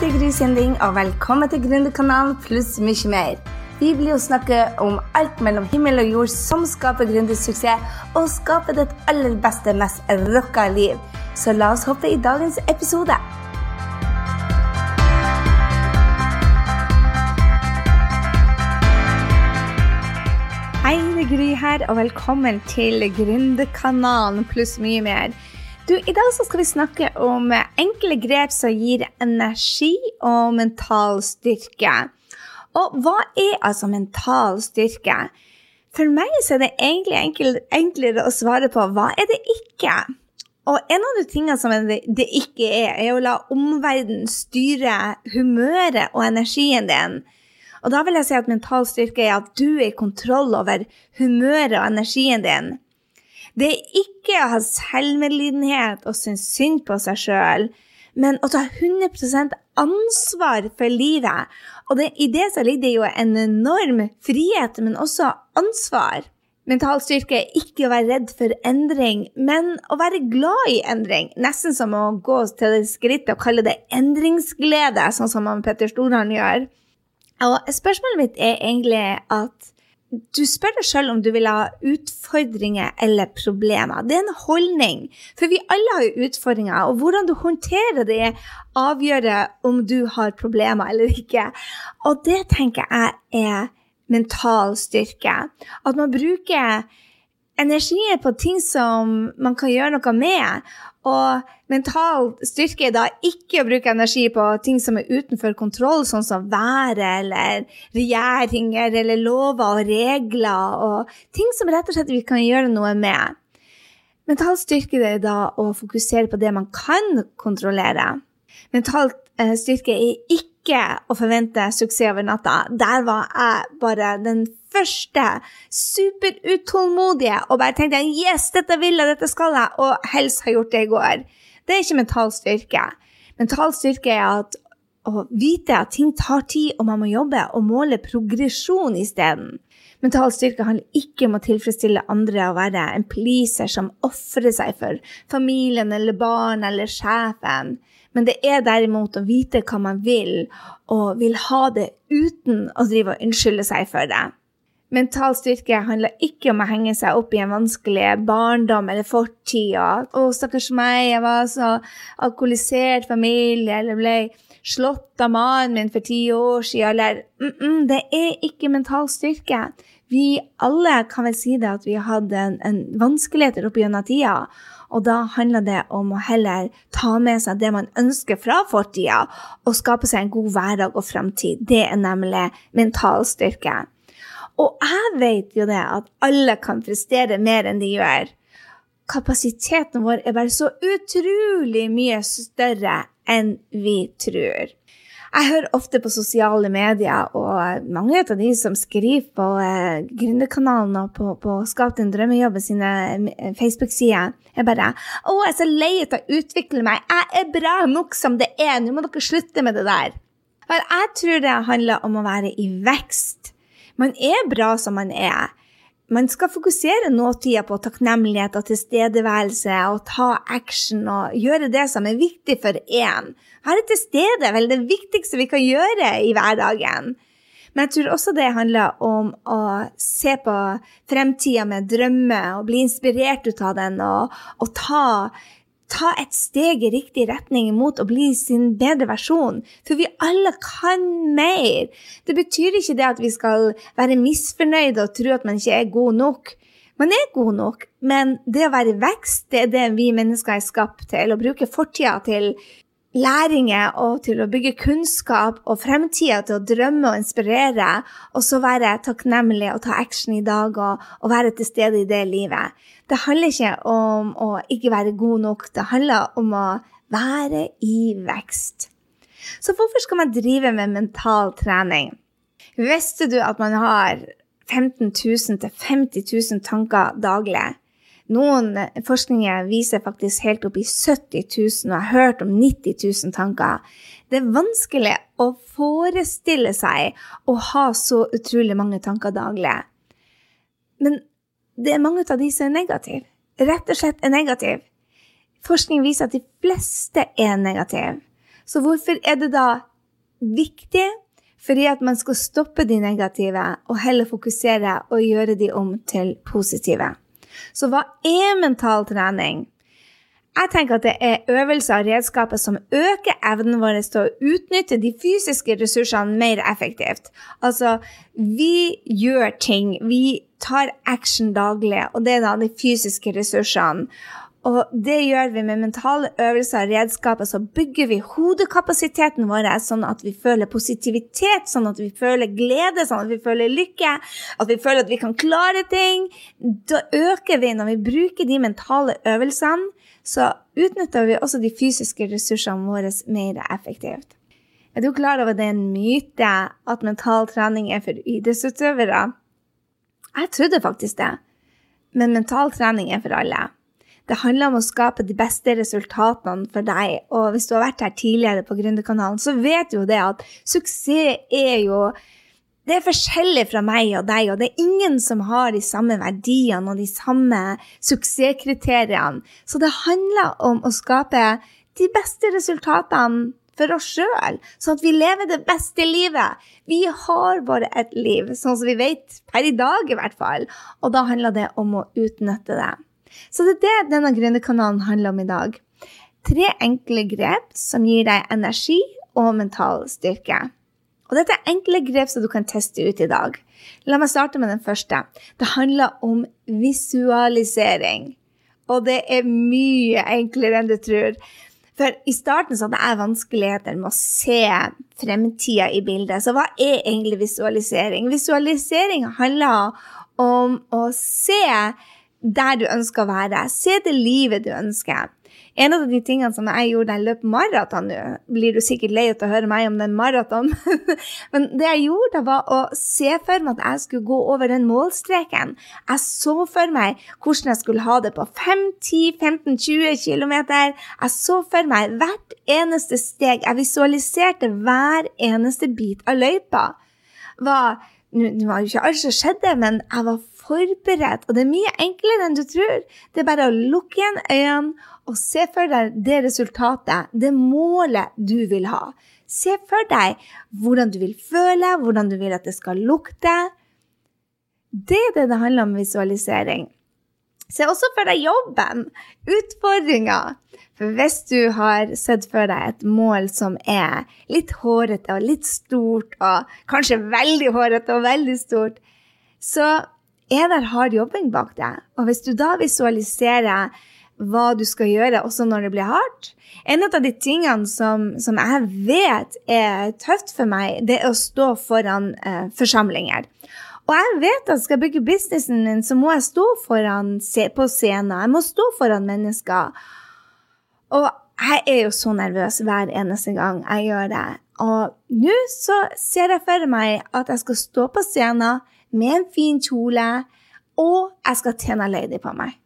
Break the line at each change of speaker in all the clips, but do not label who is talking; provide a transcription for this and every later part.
det er Gry Sinding, og velkommen til Gründerkanalen pluss mye mer. Vi blir jo snakke om alt mellom himmel og jord som skaper gründersuksess, og skaper ditt aller beste, mest rocka liv. Så la oss hoppe i dagens episode. Hei, det er Gry her, og velkommen til Gründerkanalen pluss mye mer. Du, I dag skal vi snakke om enkle grep som gir energi og mental styrke. Og hva er altså mental styrke? For meg er det egentlig enkel, enklere å svare på hva er det ikke? Og en av de tingene som det, det ikke er, er å la omverdenen styre humøret og energien din. Og da vil jeg si at mental styrke er at du er i kontroll over humøret og energien din. Det er ikke å ha selvmedlidenhet og synes synd på seg sjøl, men å ta 100% ansvar for livet. Og det, i det så ligger det jo en enorm frihet, men også ansvar. Mental styrke er ikke å være redd for endring, men å være glad i endring. Nesten som å gå til det skrittet og kalle det endringsglede, sånn som Petter Stordalen gjør. Og spørsmålet mitt er egentlig at du spør deg sjøl om du vil ha utfordringer eller problemer. Det er en holdning, for vi alle har jo utfordringer, og hvordan du håndterer det, avgjør om du har problemer eller ikke. Og det tenker jeg er mental styrke. At man bruker energi på ting som man kan gjøre noe med. Og mental styrke er da ikke å bruke energi på ting som er utenfor kontroll, sånn som været eller regjeringer eller lover og regler, og ting som rett og slett vi kan gjøre noe med. Mental styrke er da å fokusere på det man kan kontrollere. Mental eh, styrke er ikke å forvente suksess over natta. Der var jeg bare den første superutålmodige og bare tenkte yes, dette vil jeg, dette skal jeg, og helst ha gjort det i går. Det er ikke mental styrke. Mental styrke er at å vite at ting tar tid, og man må jobbe, og måle progresjon isteden. Mental styrke handler ikke om å tilfredsstille andre og være en pleaser som ofrer seg for familien eller barn eller sjefen. Men det er derimot å vite hva man vil, og vil ha det uten å drive og unnskylde seg for det. Mental styrke handler ikke om å henge seg opp i en vanskelig barndom eller fortid. 'Å, stakkars meg, jeg var så alkoholisert familie', eller ble slått av mannen min for ti år siden, eller mm -mm, Det er ikke mental styrke. Vi alle kan vel si det at vi har hatt en, en vanskeligheter opp gjennom tida. Og da handler det om å heller ta med seg det man ønsker fra fortida, og skape seg en god hverdag og framtid. Det er nemlig mental styrke. Og jeg vet jo det at alle kan prestere mer enn de gjør. Kapasiteten vår er bare så utrolig mye større enn vi tror. Jeg hører ofte på sosiale medier, og mange av de som skriver på eh, Gründerkanalen og på, på Skap din drømmejobb sine eh, Facebook-sider, er bare 'Å, jeg er så lei av å utvikle meg. Jeg er bra nok som det er. Nå må dere slutte med det der.' For jeg tror det handler om å være i vekst. Man er bra som man er. Man skal fokusere nåtida på takknemlighet og tilstedeværelse og ta action og gjøre det som er viktig for én. Være til stede vel det viktigste vi kan gjøre i hverdagen. Men jeg tror også det handler om å se på fremtida med drømmer og bli inspirert ut av den og, og ta ta et steg i riktig retning mot å bli sin bedre versjon. For vi alle kan mer. Det betyr ikke det at vi skal være misfornøyde og tro at man ikke er god nok. Man er god nok, men det å være i vekst, det er det vi mennesker er skapt til. Å bruke fortida til læringer og til å bygge kunnskap og fremtida til å drømme og inspirere, og så være takknemlig og ta action i dag og, og, være til stede i det livet. Det handler ikke om å ikke være god nok, det handler om å være i vekst. Så hvorfor skal man drive med mental trening? Visste du at man har 15 000 til 50 000 tanker daglig? Noen forskninger viser faktisk helt opp i 70 000, og jeg har hørt om 90 000 tanker. Det er vanskelig å forestille seg å ha så utrolig mange tanker daglig. Men det er mange av de som er negative. Rett og slett er negative. Forskning viser at de fleste er negative. Så hvorfor er det da viktig? Fordi at man skal stoppe de negative og heller fokusere og gjøre de om til positive. Så hva er mental trening? Jeg tenker at det er øvelser og redskaper som øker evnen vår til å utnytte de fysiske ressursene mer effektivt. Altså, vi gjør ting, vi tar action daglig, og det er da de fysiske ressursene. Og det gjør vi med mentale øvelser og redskaper. Så bygger vi hodekapasiteten vår sånn at vi føler positivitet, sånn at vi føler glede, sånn at vi føler lykke, at vi føler at vi kan klare ting. Da øker vi, når vi bruker de mentale øvelsene, så utnytter vi også de fysiske ressursene våre mer effektivt. Er du klar over det er en myte at mental trening er for idrettsutøvere? Jeg trodde faktisk det. Men mental trening er for alle. Det handler om å skape de beste resultatene for deg. Og hvis du har vært her tidligere på Gründerkanalen, så vet du jo det at suksess er jo det er forskjellig fra meg og deg, og det er ingen som har de samme verdiene og de samme suksesskriteriene. Så det handler om å skape de beste resultatene for oss sjøl, sånn at vi lever det beste livet. Vi har bare et liv, sånn som vi vet per i dag i hvert fall, og da handler det om å utnytte det. Så det er det denne Gründerkanalen handler om i dag. Tre enkle grep som gir deg energi og mental styrke. Og dette er enkle grep som du kan teste ut i dag. La meg starte med den første. Det handler om visualisering. Og det er mye enklere enn du tror. For i starten så hadde jeg vanskeligheter med å se fremtida i bildet. Så hva er egentlig visualisering? Visualisering handler om å se der du ønsker å være. Se det livet du ønsker. En av de tingene som jeg gjorde da jeg løp maraton nå, blir du sikkert lei av å høre meg om den maraton, men det jeg gjorde, var å se for meg at jeg skulle gå over den målstreken. Jeg så for meg hvordan jeg skulle ha det på 5, 10, 15, 20 km. Jeg så for meg hvert eneste steg. Jeg visualiserte hver eneste bit av løypa. Var, nå var jo ikke alt som skjedde, men jeg var forberedt. Og det er mye enklere enn du tror. Det er bare å lukke igjen øynene og se for deg det resultatet, det målet du vil ha. Se for deg hvordan du vil føle, hvordan du vil at det skal lukte. Det er det det handler om visualisering. Se også for deg jobben, utfordringer. For hvis du har sett for deg et mål som er litt hårete og litt stort, og kanskje veldig hårete og veldig stort, så er der hard jobbing bak deg. Og hvis du da visualiserer hva du skal gjøre, også når det blir hardt. En av de tingene som, som jeg vet er tøft for meg, det er å stå foran eh, forsamlinger. Og jeg vet at skal jeg bygge businessen min, så må jeg stå foran, på scenen. Jeg må stå foran mennesker. Og jeg er jo så nervøs hver eneste gang jeg gjør det. Og nå så ser jeg for meg at jeg skal stå på scenen med en fin kjole, og jeg skal tjene lady på meg.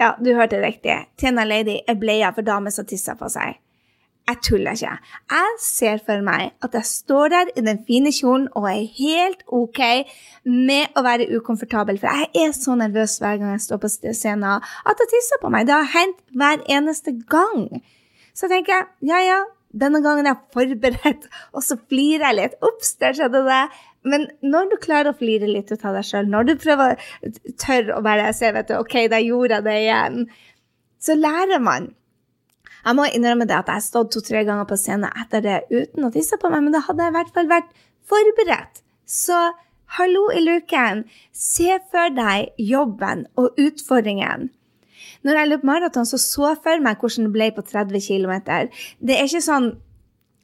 Ja, du hørte riktig. Tjene Lady er bleia for damer som tisser på seg. Jeg tuller ikke. Jeg ser for meg at jeg står der i den fine kjolen og er helt OK med å være ukomfortabel, for jeg er så nervøs hver gang jeg står på scenen at jeg tisser på meg. Det har hendt hver eneste gang. Så tenker jeg ja, ja, denne gangen er jeg forberedt, og så flirer jeg litt. Ops, der skjedde det. Men når du klarer å flire litt ut av deg sjøl, når du prøver tør å bare se vet du, OK, da gjorde jeg det igjen, så lærer man. Jeg må innrømme det at jeg har stått to-tre ganger på scenen etter det uten å tisse på meg, men da hadde jeg i hvert fall vært forberedt. Så hallo i luken, se for deg jobben og utfordringen. Når jeg løp maraton, så så for meg hvordan det ble på 30 km. Det er ikke sånn,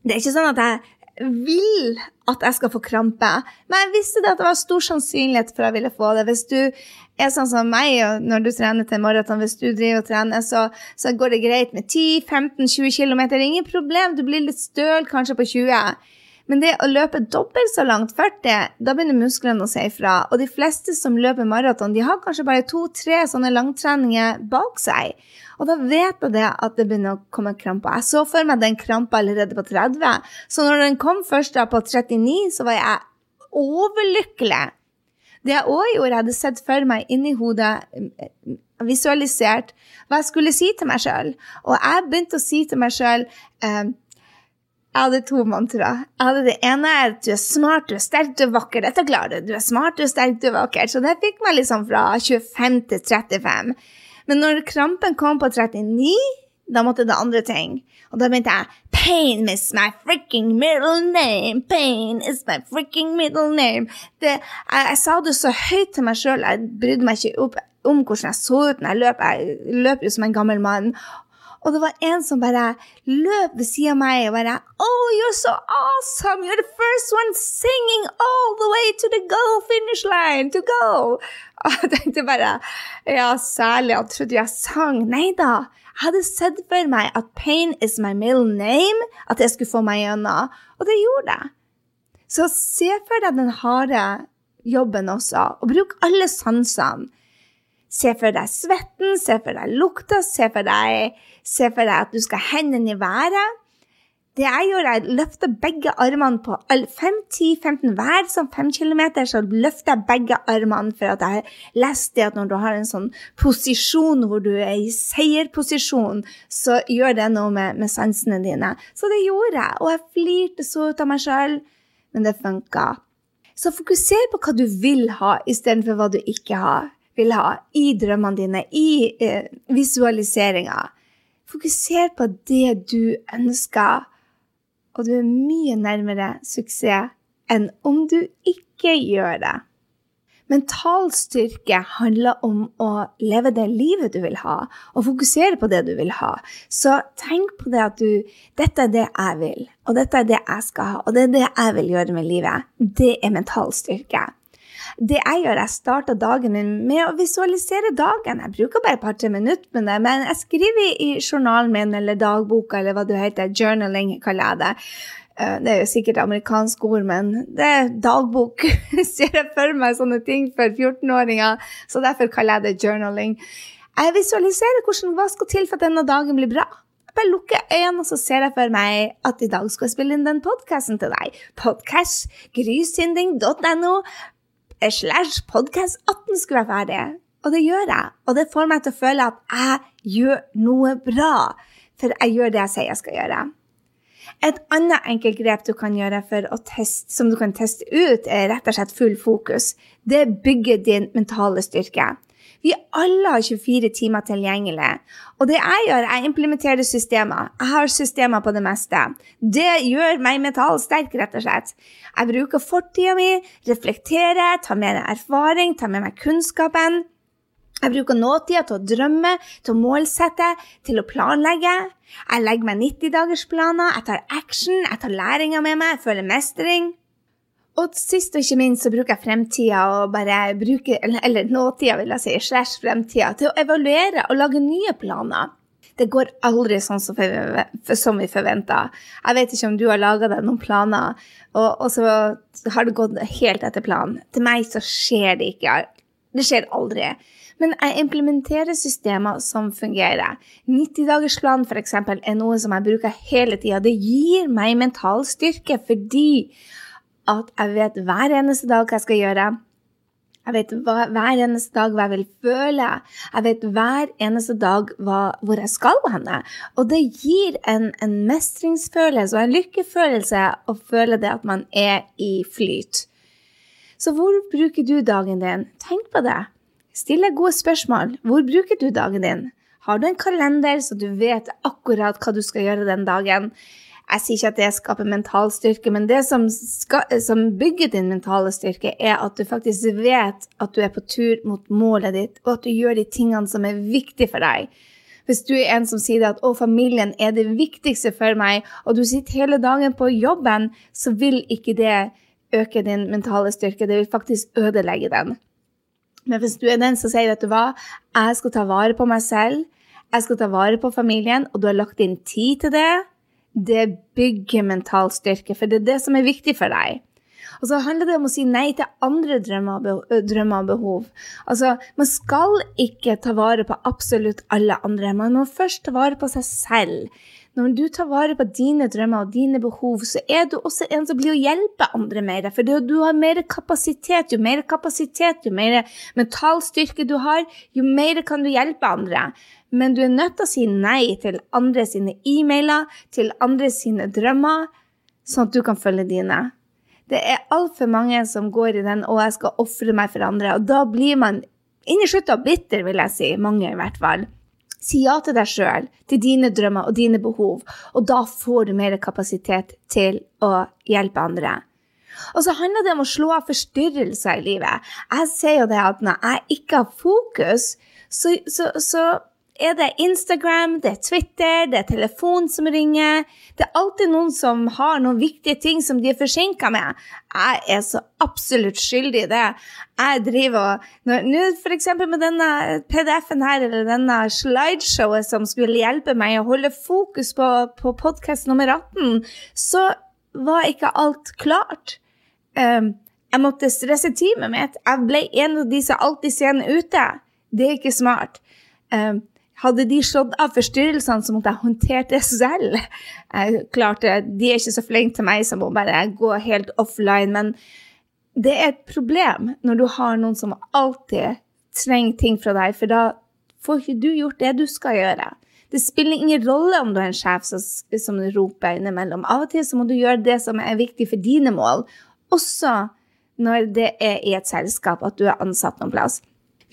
det er ikke sånn at jeg vil at jeg skal få krampe. Men jeg visste det at det var stor sannsynlighet for at jeg ville få det. Hvis du er sånn som meg, når du trener til maraton, hvis du driver og trener, så, så går det greit med 10-15-20 km. Ingen problem. Du blir litt støl kanskje på 20. Men det å løpe dobbelt så langt, 40, da begynner musklene å si ifra. Og de fleste som løper maraton, de har kanskje bare to-tre sånne langtreninger bak seg. Og da vet jeg det at det begynner å komme kramper. Jeg så for meg den krampa allerede på 30, så når den kom først da på 39, så var jeg overlykkelig. Det jeg òg gjorde, jeg hadde sett for meg inni hodet, visualisert hva jeg skulle si til meg sjøl. Og jeg begynte å si til meg sjøl eh, Jeg hadde to mantra. Jeg hadde Det ene er at du er smart, du er sterk, du er vakker. Dette klarer du. Du er smart, du er sterk, du er vakker. Så det fikk meg liksom fra 25 til 35. Men når krampen kom på 39, da måtte det andre ting. Og da begynte jeg Pain is my freaking middle name. Pain is my freaking middle name. Det, jeg, jeg, sa det så høyt til meg sjøl. Jeg brydde meg ikke opp, om hvordan jeg så ut når jeg løp. Jeg løp jo som en gammel mann. Og det var en som bare løp ved siden av meg og bare Oh, you're so awesome! You're the first one singing all the way to the goal finish line to go! Og jeg tenkte bare Ja, særlig. jeg trodde jeg sang. Nei da. Jeg hadde sett for meg at pain is my middle name, at jeg skulle få meg gjennom. Og det gjorde jeg. Så se for deg den harde jobben også, og bruk alle sansene. Se for deg svetten, se for deg lukta, se for deg, se for deg at du skal hendene i været. Det jeg gjør, er å løfte begge armene på 5-10-15 hver sånn 5 km, så løfter jeg begge armene for at jeg leste at når du har en sånn posisjon hvor du er i seierposisjon, så gjør det noe med, med sansene dine. Så det gjorde jeg, og jeg flirte så ut av meg sjøl, men det funka. Så fokuser på hva du vil ha, istedenfor hva du ikke har vil ha i drømmene dine, i eh, visualiseringa. Fokuser på det du ønsker, og du er mye nærmere suksess enn om du ikke gjør det. Mental styrke handler om å leve det livet du vil ha, og fokusere på det du vil ha. Så tenk på det at du Dette er det jeg vil, og dette er det jeg skal ha, og det er det jeg vil gjøre med livet. Det er mental styrke. Det jeg gjør, jeg starter dagen min med å visualisere dagen. Jeg bruker bare et par-tre minutter med det, men jeg skriver i journalen min eller dagboka eller hva det heter. Journaling kaller jeg det. Eh, det er jo sikkert amerikansk ord, men det er dagbok. Ser jeg for meg sånne ting for 14-åringer, så derfor kaller jeg det journaling. Jeg visualiserer hvordan, hva skal til for at denne dagen blir bra. Bare lukker øynene, og så ser jeg for meg at i dag skal jeg spille inn den podkasten til deg. Podkast, grysynding.no slash podkast 18 skulle være ferdig. Og det gjør jeg. Og det får meg til å føle at jeg gjør noe bra. For jeg gjør det jeg sier jeg skal gjøre. Et annet enkelt grep du kan gjøre for å teste, som du kan teste ut, er rett og slett full fokus. Det bygger din mentale styrke. Vi alle har 24 timer tilgjengelig. Og det jeg gjør, jeg implementerer systemer. Jeg har systemer på det meste. Det gjør meg metallsterk, rett og slett. Jeg bruker fortida mi, reflekterer, tar med meg erfaring, tar med meg kunnskapen. Jeg bruker nåtida til å drømme, til å målsette, til å planlegge. Jeg legger meg 90-dagersplaner, jeg tar action, jeg tar læringa med meg, jeg føler mestring. Og sist og ikke minst så bruker jeg fremtida og bare bruker, eller, eller nåtida, vil jeg si, slash fremtida, til å evaluere og lage nye planer. Det går aldri sånn som, som vi forventa. Jeg vet ikke om du har laga deg noen planer, og, og, så har det gått helt etter planen. Til meg så skjer det ikke. Det skjer aldri. Men jeg implementerer systemer som fungerer. 90-dagersplan f.eks. er noe som jeg bruker hele tida. Det gir meg mental styrke fordi at jeg vet hver eneste dag hva jeg skal gjøre. Jeg vet hver eneste dag hva jeg vil føle. Jeg vet hver eneste dag hva, hvor jeg skal henne. Og det gir en, en mestringsfølelse og en lykkefølelse å føle det at man er i flyt. Så hvor bruker du dagen din? Tenk på det. Still deg gode spørsmål. Hvor bruker du dagen din? Har du en kalender så du vet akkurat hva du skal gjøre den dagen? Jeg sier ikke at det skaper mental styrke, men det som, skal, som, bygger din mentale styrke, er at du faktisk vet at du er på tur mot målet ditt, og at du gjør de tingene som er viktige for deg. Hvis du er en som sier at 'å, familien er det viktigste for meg', og du sitter hele dagen på jobben, så vil ikke det øke din mentale styrke. Det vil faktisk ødelegge den. Men hvis du er den som sier 'vet du hva, jeg skal ta vare på meg selv', jeg skal ta vare på familien, og du har lagt inn tid til det, det bygger mental styrke, for det er det som er viktig for deg. Og så handler det om å si nei til andre drømmer og behov. Altså, Man skal ikke ta vare på absolutt alle andre, man må først ta vare på seg selv. Når du tar vare på dine drømmer og dine behov, så er du også en som blir å hjelpe andre mer. For du har mer kapasitet. Jo mer kapasitet, jo mer mental styrke du har, jo mer kan du hjelpe andre men du er nødt til å si nei til andre sine e-mailer, til andre sine drømmer, sånn at du kan følge dine. Det er altfor mange som går i den 'å, jeg skal ofre meg for andre', og da blir man inni slutta bitter, vil jeg si. Mange, i hvert fall. Si ja til deg sjøl, til dine drømmer og dine behov, og da får du mer kapasitet til å hjelpe andre. Og så handler det om å slå av forstyrrelser i livet. Jeg ser jo det at når jeg ikke har fokus, så, så, så er det Instagram, det er Twitter, det er telefon som ringer. Det er alltid noen som har noen viktige ting som de er forsinka med. Jeg er så absolutt skyldig i det. Jeg driver og Nå f.eks. med denne PDF-en her, eller denne slideshowet som skulle hjelpe meg å holde fokus på, på podkast nummer 18, så var ikke alt klart. Um, jeg måtte stresse teamet mitt. Jeg ble en av de som alltid ser ute. Det er ikke smart. Um, hadde de slått av forstyrrelsene, så måtte jeg håndtert det selv. Jeg klarte, De er ikke så flinke til meg som må bare gå helt offline. Men det er et problem når du har noen som alltid trenger ting fra deg, for da får ikke du gjort det du skal gjøre. Det spiller ingen rolle om du er en sjef som, som roper innimellom. Av og til så må du gjøre det som er viktig for dine mål, også når det er i et selskap at du er ansatt noen plass.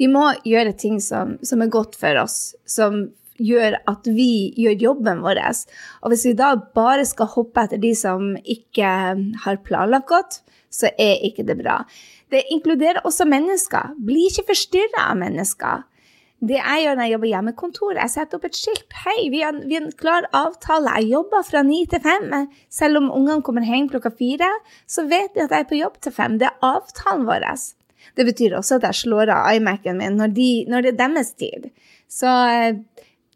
Vi må gjøre ting som, som, er godt for oss, som gjør at vi gjør jobben vår. Og hvis vi da bare skal hoppe etter de som ikke har planlagt godt, så er ikke det bra. Det inkluderer også mennesker. Bli ikke forstyrra av mennesker. Det jeg gjør når jeg jobber hjemmekontor, jeg setter opp et skilt. Hei, vi har, vi har en klar avtale. Jeg jobber fra ni til fem. Selv om ungene kommer hjem klokka fire, så vet de at jeg er på jobb til fem. Det er avtalen vår. Det betyr også at jeg slår av iMac-en min når, de, når, det er deres tid. Så eh,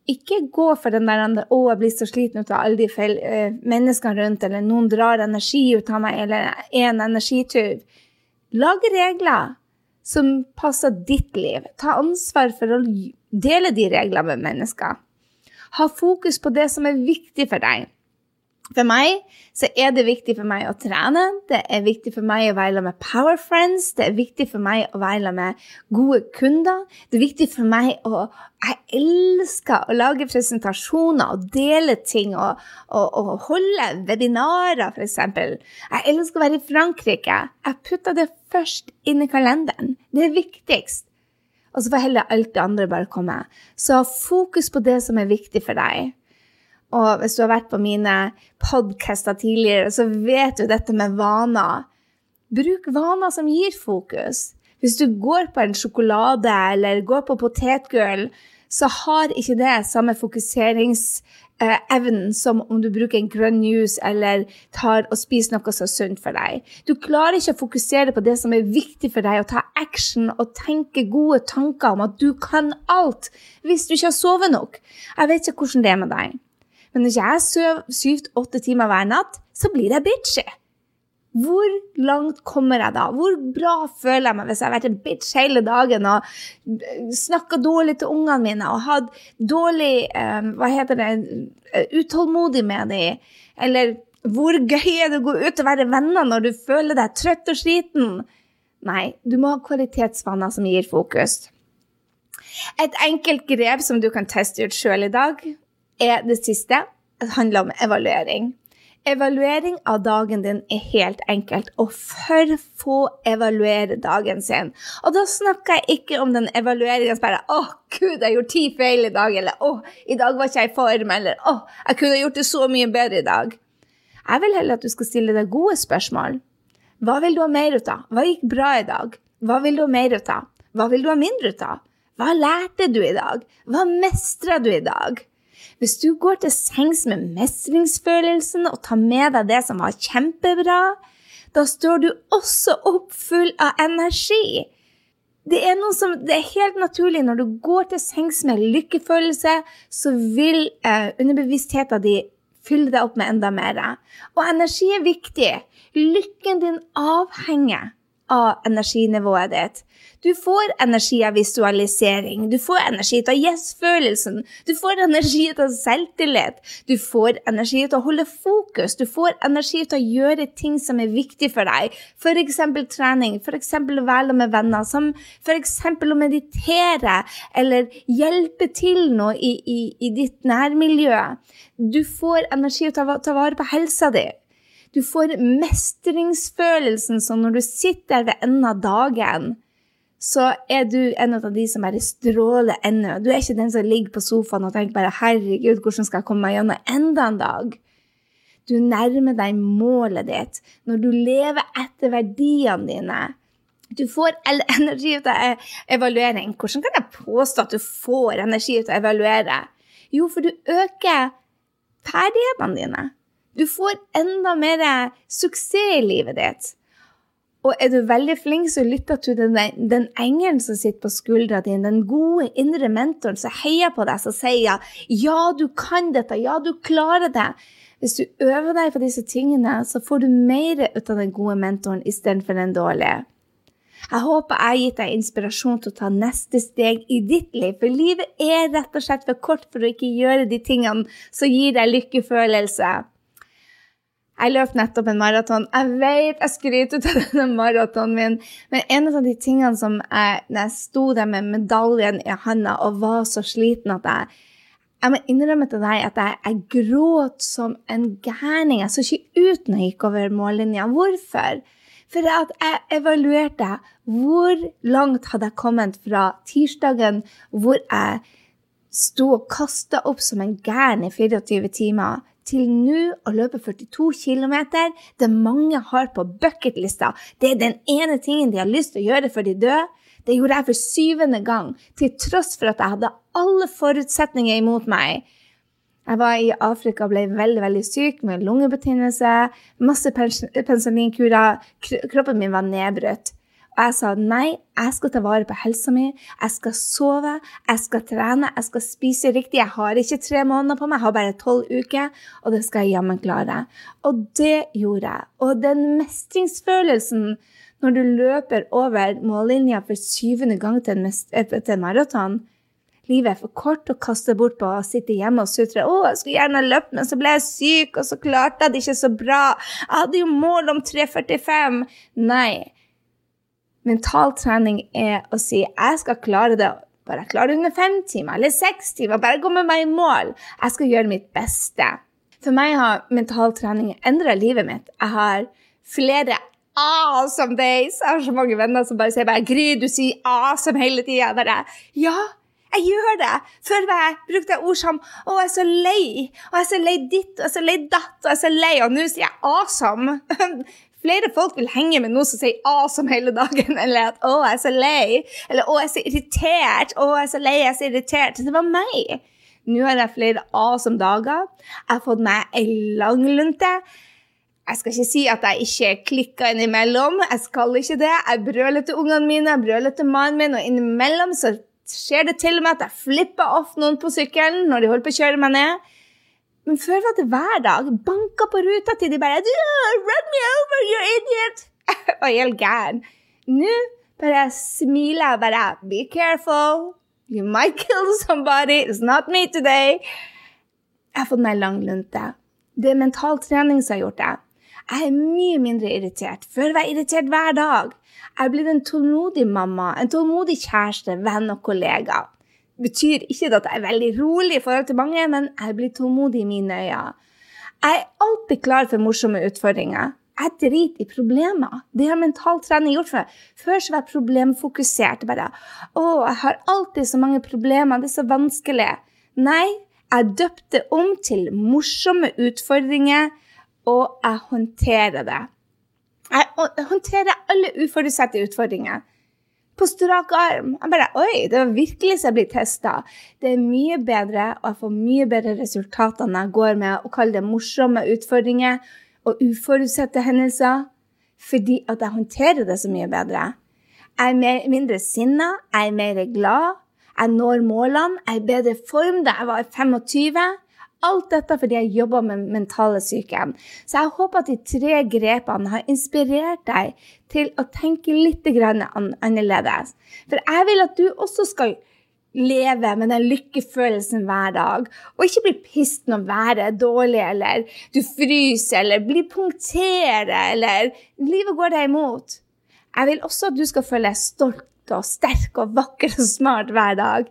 ikke gå for den der 'å, jeg blir så sliten ut av alle de feil, eh, menneskene rundt', eller 'noen drar energi ut av meg', eller 'en energityv'. Lag regler som passer ditt liv. Ta ansvar for å dele de reglene med mennesker. Ha fokus på det som er viktig for deg. For meg så er det viktig for meg å trene, det er viktig for meg å være med Power Friends, det er viktig for meg å være med gode kunder. Det er viktig for meg å Jeg elsker å lage presentasjoner og dele ting og, og, og holde webinarer, f.eks. Jeg elsker å være i Frankrike. Jeg putter det først inn i kalenderen. Det er viktigst. Og så får heller alt det andre bare komme. Så fokus på det som er viktig for deg. Og hvis du har vært på mine podcaster tidligere, så vet du dette med vaner. Bruk vaner som gir fokus. Hvis du går på en sjokolade eller går på potetgull, så har ikke det samme fokuseringsevnen som om du bruker en grønn juice eller tar og spiser noe som er sunt for deg. Du klarer ikke å fokusere på det som er viktig for deg, og ta action og tenke gode tanker om at du kan alt, hvis du ikke har sovet nok. Jeg vet ikke hvordan det er med deg. Men når jeg sover syv-åtte timer hver natt, så blir jeg bitchy. Hvor langt kommer jeg da? Hvor bra føler jeg meg hvis jeg har vært en bitch hele dagen og snakka dårlig til ungene mine og hatt dårlig um, Hva heter det Utålmodig med dem? Eller hvor gøy er det å gå ut og være venner når du føler deg trøtt og sliten? Nei, du må ha kvalitetsvaner som gir fokus. Et enkelt grep som du kan teste ut sjøl i dag, er det siste. Det handler om evaluering. Evaluering av dagen din er helt enkelt, og for få evaluere dagen sin. Og da snakker jeg ikke om den evalueringen som bare 'Å, gud, jeg gjorde ti feil i dag', eller 'Å, i dag var ikke jeg i form', eller 'Å, jeg kunne gjort det så mye bedre i dag'. Jeg vil heller at du skal stille deg gode spørsmål. Hva vil du ha mer ut av? Hva gikk bra i dag? Hva vil du ha mer ut av? Hva vil du ha mindre ut av? Hva lærte du i dag? Hva mestra du i dag? Hvis du går til sengs med mestringsfølelsen og tar med deg det som var kjempebra, da står du også opp full av energi. Det er, som, det er helt naturlig når du går til sengs med lykkefølelse, så vil eh, underbevisstheten din fylle deg opp med enda mer. Og energi er viktig. Lykken din avhenger av energinivået ditt. Du får energi av visualisering, du får energi av yes-følelsen, du får energi av selvtillit, du får energi av å holde fokus, du får energi av å gjøre ting som er viktig for deg, f.eks. trening, f.eks. å være med venner, som f.eks. å meditere eller hjelpe til noe i, i, i ditt nærmiljø. Du får energi av å ta, vare på helsa di. Du får mestringsfølelsen sånn når du sitter ved enden av dagen, så er du en av de som bare stråler ennå. Du er ikke den som ligger på sofaen og tenker bare 'herregud, hvordan skal jeg komme meg gjennom enda en dag'? Du nærmer deg målet ditt når du lever etter verdiene dine. Du får energi ut av evaluering. Hvordan kan jeg påstå at du får energi ut av å evaluere? Jo, for du øker ferdighetene dine. Du får enda mer suksess i livet ditt. Og er du veldig flink, så lytter du til den, den engelen som sitter på skuldra di, den gode indre mentoren som heier på deg, som sier ja, du kan dette, ja, du klarer det. Hvis du øver deg på disse tingene, så får du mer ut av den gode mentoren istedenfor den dårlige. Jeg håper jeg har gitt deg inspirasjon til å ta neste steg i ditt liv, for livet er rett og slett for kort for å ikke gjøre de tingene som gir deg lykkefølelse. Jeg løp nettopp en maraton. Jeg vet jeg skryter av denne maratonen min, men en av de tingene som jeg, når jeg sto der med medaljen i handa og var så sliten at jeg jeg må innrømme til deg at jeg, jeg gråt som en gærning. Jeg så ikke ut når jeg gikk over mållinja. Hvorfor? For at jeg evaluerte hvor langt hadde jeg kommet fra tirsdagen hvor jeg sto og kasta opp som en gæren i 24 timer, til nå å løpe 42 km. Det mange har på bucketlista. Det er den ene tingen de har lyst til å gjøre før de dør. Det gjorde jeg for syvende gang, til tross for at jeg hadde alle forutsetninger imot meg. Jeg var i Afrika og ble veldig veldig syk med lungebetennelse, masse penicillinkurer. Kroppen min var nedbrutt. Og jeg sa nei, jeg skal ta vare på helsa mi, jeg skal sove, jeg skal trene, jeg skal spise riktig. Jeg har ikke tre måneder på meg, jeg har bare tolv uker, og det skal jeg jammen klare. Og det gjorde jeg. Og den mestringsfølelsen når du løper over mållinja for syvende gang til en, til maraton Livet er for kort å kaste bort på å sitte hjemme og sutre. 'Å, jeg skulle gjerne løpt, men så ble jeg syk, og så klarte jeg det ikke så bra.' 'Jeg hadde jo mål om 3.45.' Nei mental trening er å si jeg skal klare det. Bare jeg klarer det under fem timer eller seks timer. Bare gå med meg i mål. Jeg skal gjøre mitt beste. For meg har mental trening endra livet mitt. Jeg har flere awesome days. Jeg har så mange venner som bare sier bare, 'Gry, du sier awesome hele tida.' Bare ja. Jeg gjør det! Før jeg brukte jeg ord som 'Å, jeg er så lei', og 'jeg er så lei ditt', og 'jeg er så lei datt', og 'jeg er så lei', og nå sier jeg 'awesome'. Flere folk vil henge med noen som sier 'awesome' hele dagen, eller at 'å, jeg er så lei', eller 'å, jeg er så irritert', 'å, jeg er så lei, jeg er så irritert'. Det var meg. Nå har jeg flere awesome dager. Jeg har fått meg ei langlunte. Jeg skal ikke si at jeg ikke klikker innimellom. Jeg skal ikke det. Jeg brøler til ungene mine, jeg brøler til mannen min, og innimellom så skjer det til og med at jeg flipper off noen på sykkelen når de holder på å kjøre meg ned. Men før var det hver dag. Banka på ruta til de bare 'Run me over, you idiot!' Var helt gæren. Nå bare smiler jeg bare 'Be careful. You might kill somebody. It's not me today.' Jeg har fått meg lang lunte. Det er mental trening som har gjort det. Jeg er mye mindre irritert. Før var jeg irritert hver dag. Jeg er blitt en tålmodig mamma, en tålmodig kjæreste, venn og kollega betyr ikke at jeg er veldig rolig i forhold til mange, men jeg blir tålmodig i mine øyne. Jeg er alltid klar for morsomme utfordringer. Jeg driter i problemer. Det har mental trening gjort for meg. Før så var jeg problemfokusert. Bare 'Å, jeg har alltid så mange problemer. Det er så vanskelig.' Nei, jeg døpte om til morsomme utfordringer, og jeg håndterer det. Jeg håndterer alle uforutsette utfordringer på strak arm. Jeg bare Oi, det var virkelig så jeg blir testa. Det er mye bedre, og jeg får mye bedre resultater når jeg går med å kalle det morsomme utfordringer og uforutsette hendelser, fordi at jeg håndterer det så mye bedre. Jeg er mer, mindre sinna, jeg er mer glad, jeg når målene, jeg er i bedre form da jeg var 25. Alt dette fordi jeg jobber med mentale syke. Så jeg håper at de tre grepene har inspirert deg til å tenke litt annerledes. For jeg vil at du også skal leve med den lykkefølelsen hver dag, og ikke bli pissed når været er dårlig, eller du fryser, eller blir punktert, eller livet går deg imot. Jeg vil også at du skal føle deg stolt og sterk og vakker og smart hver dag.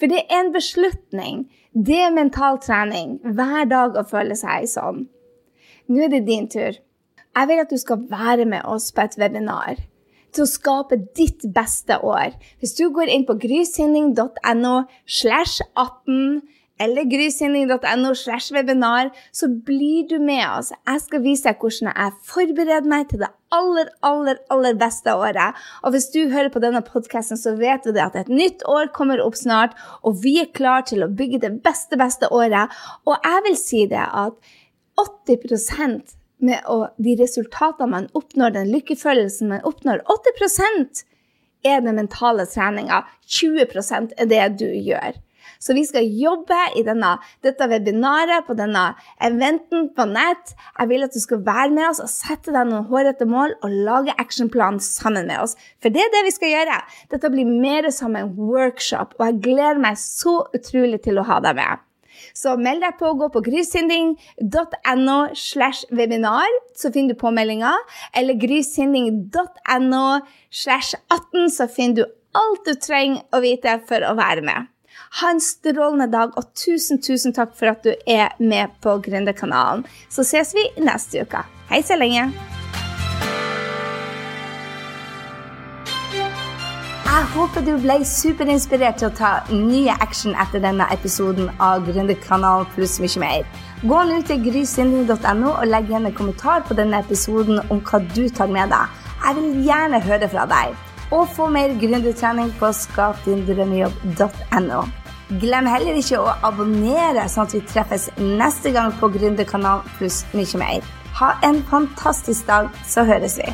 For det er en beslutning. Det er mental trening hver dag å føle seg sånn. Nå er det din tur. Jeg vil at du skal være med oss på et webinar til å skape ditt beste år. Hvis du går inn på grysynding.no slash 18 eller grysynding.no slash webinar, så blir du med oss. Jeg skal vise deg hvordan jeg forbereder meg til det aller, aller, aller beste året. Og hvis du hører på denne podkasten, så vet du det at et nytt år kommer opp snart, og vi er klar til å bygge det beste, beste året. Og jeg vil si det at 80 med å, de resultatene man oppnår, den lykkefølelsen man oppnår 80% er den mentale treninga. 20% er det du gjør. Så vi skal jobbe i denne, dette webinaret, på denne eventen på nett. Jeg vil at du skal være med oss og sette deg noen hårete mål og lage actionplan sammen med oss. For det er det vi skal gjøre. Dette blir mer som en workshop, og jeg gleder meg så utrolig til å ha deg med. Så meld deg på gå på grysynding.no slash webinar, så finner du påmeldinga. Eller grysynding.no slash 18, så finner du alt du trenger å vite for å være med. Ha en strålende dag, og tusen, tusen takk for at du er med på Gründerkanalen. Så ses vi neste uke. Hei så lenge. Jeg håper du ble superinspirert til å ta nye action etter denne episoden av Gründerkanalen pluss mye mer. Gå nå til grysynding.no og legg igjen en kommentar på denne episoden om hva du tar med deg. Jeg vil gjerne høre fra deg. Og få mer gründertrening på skapdindrømmejobb.no. Glem heller ikke å abonnere, sånn at vi treffes neste gang på Gründerkanalen pluss mye mer. Ha en fantastisk dag, så høres vi.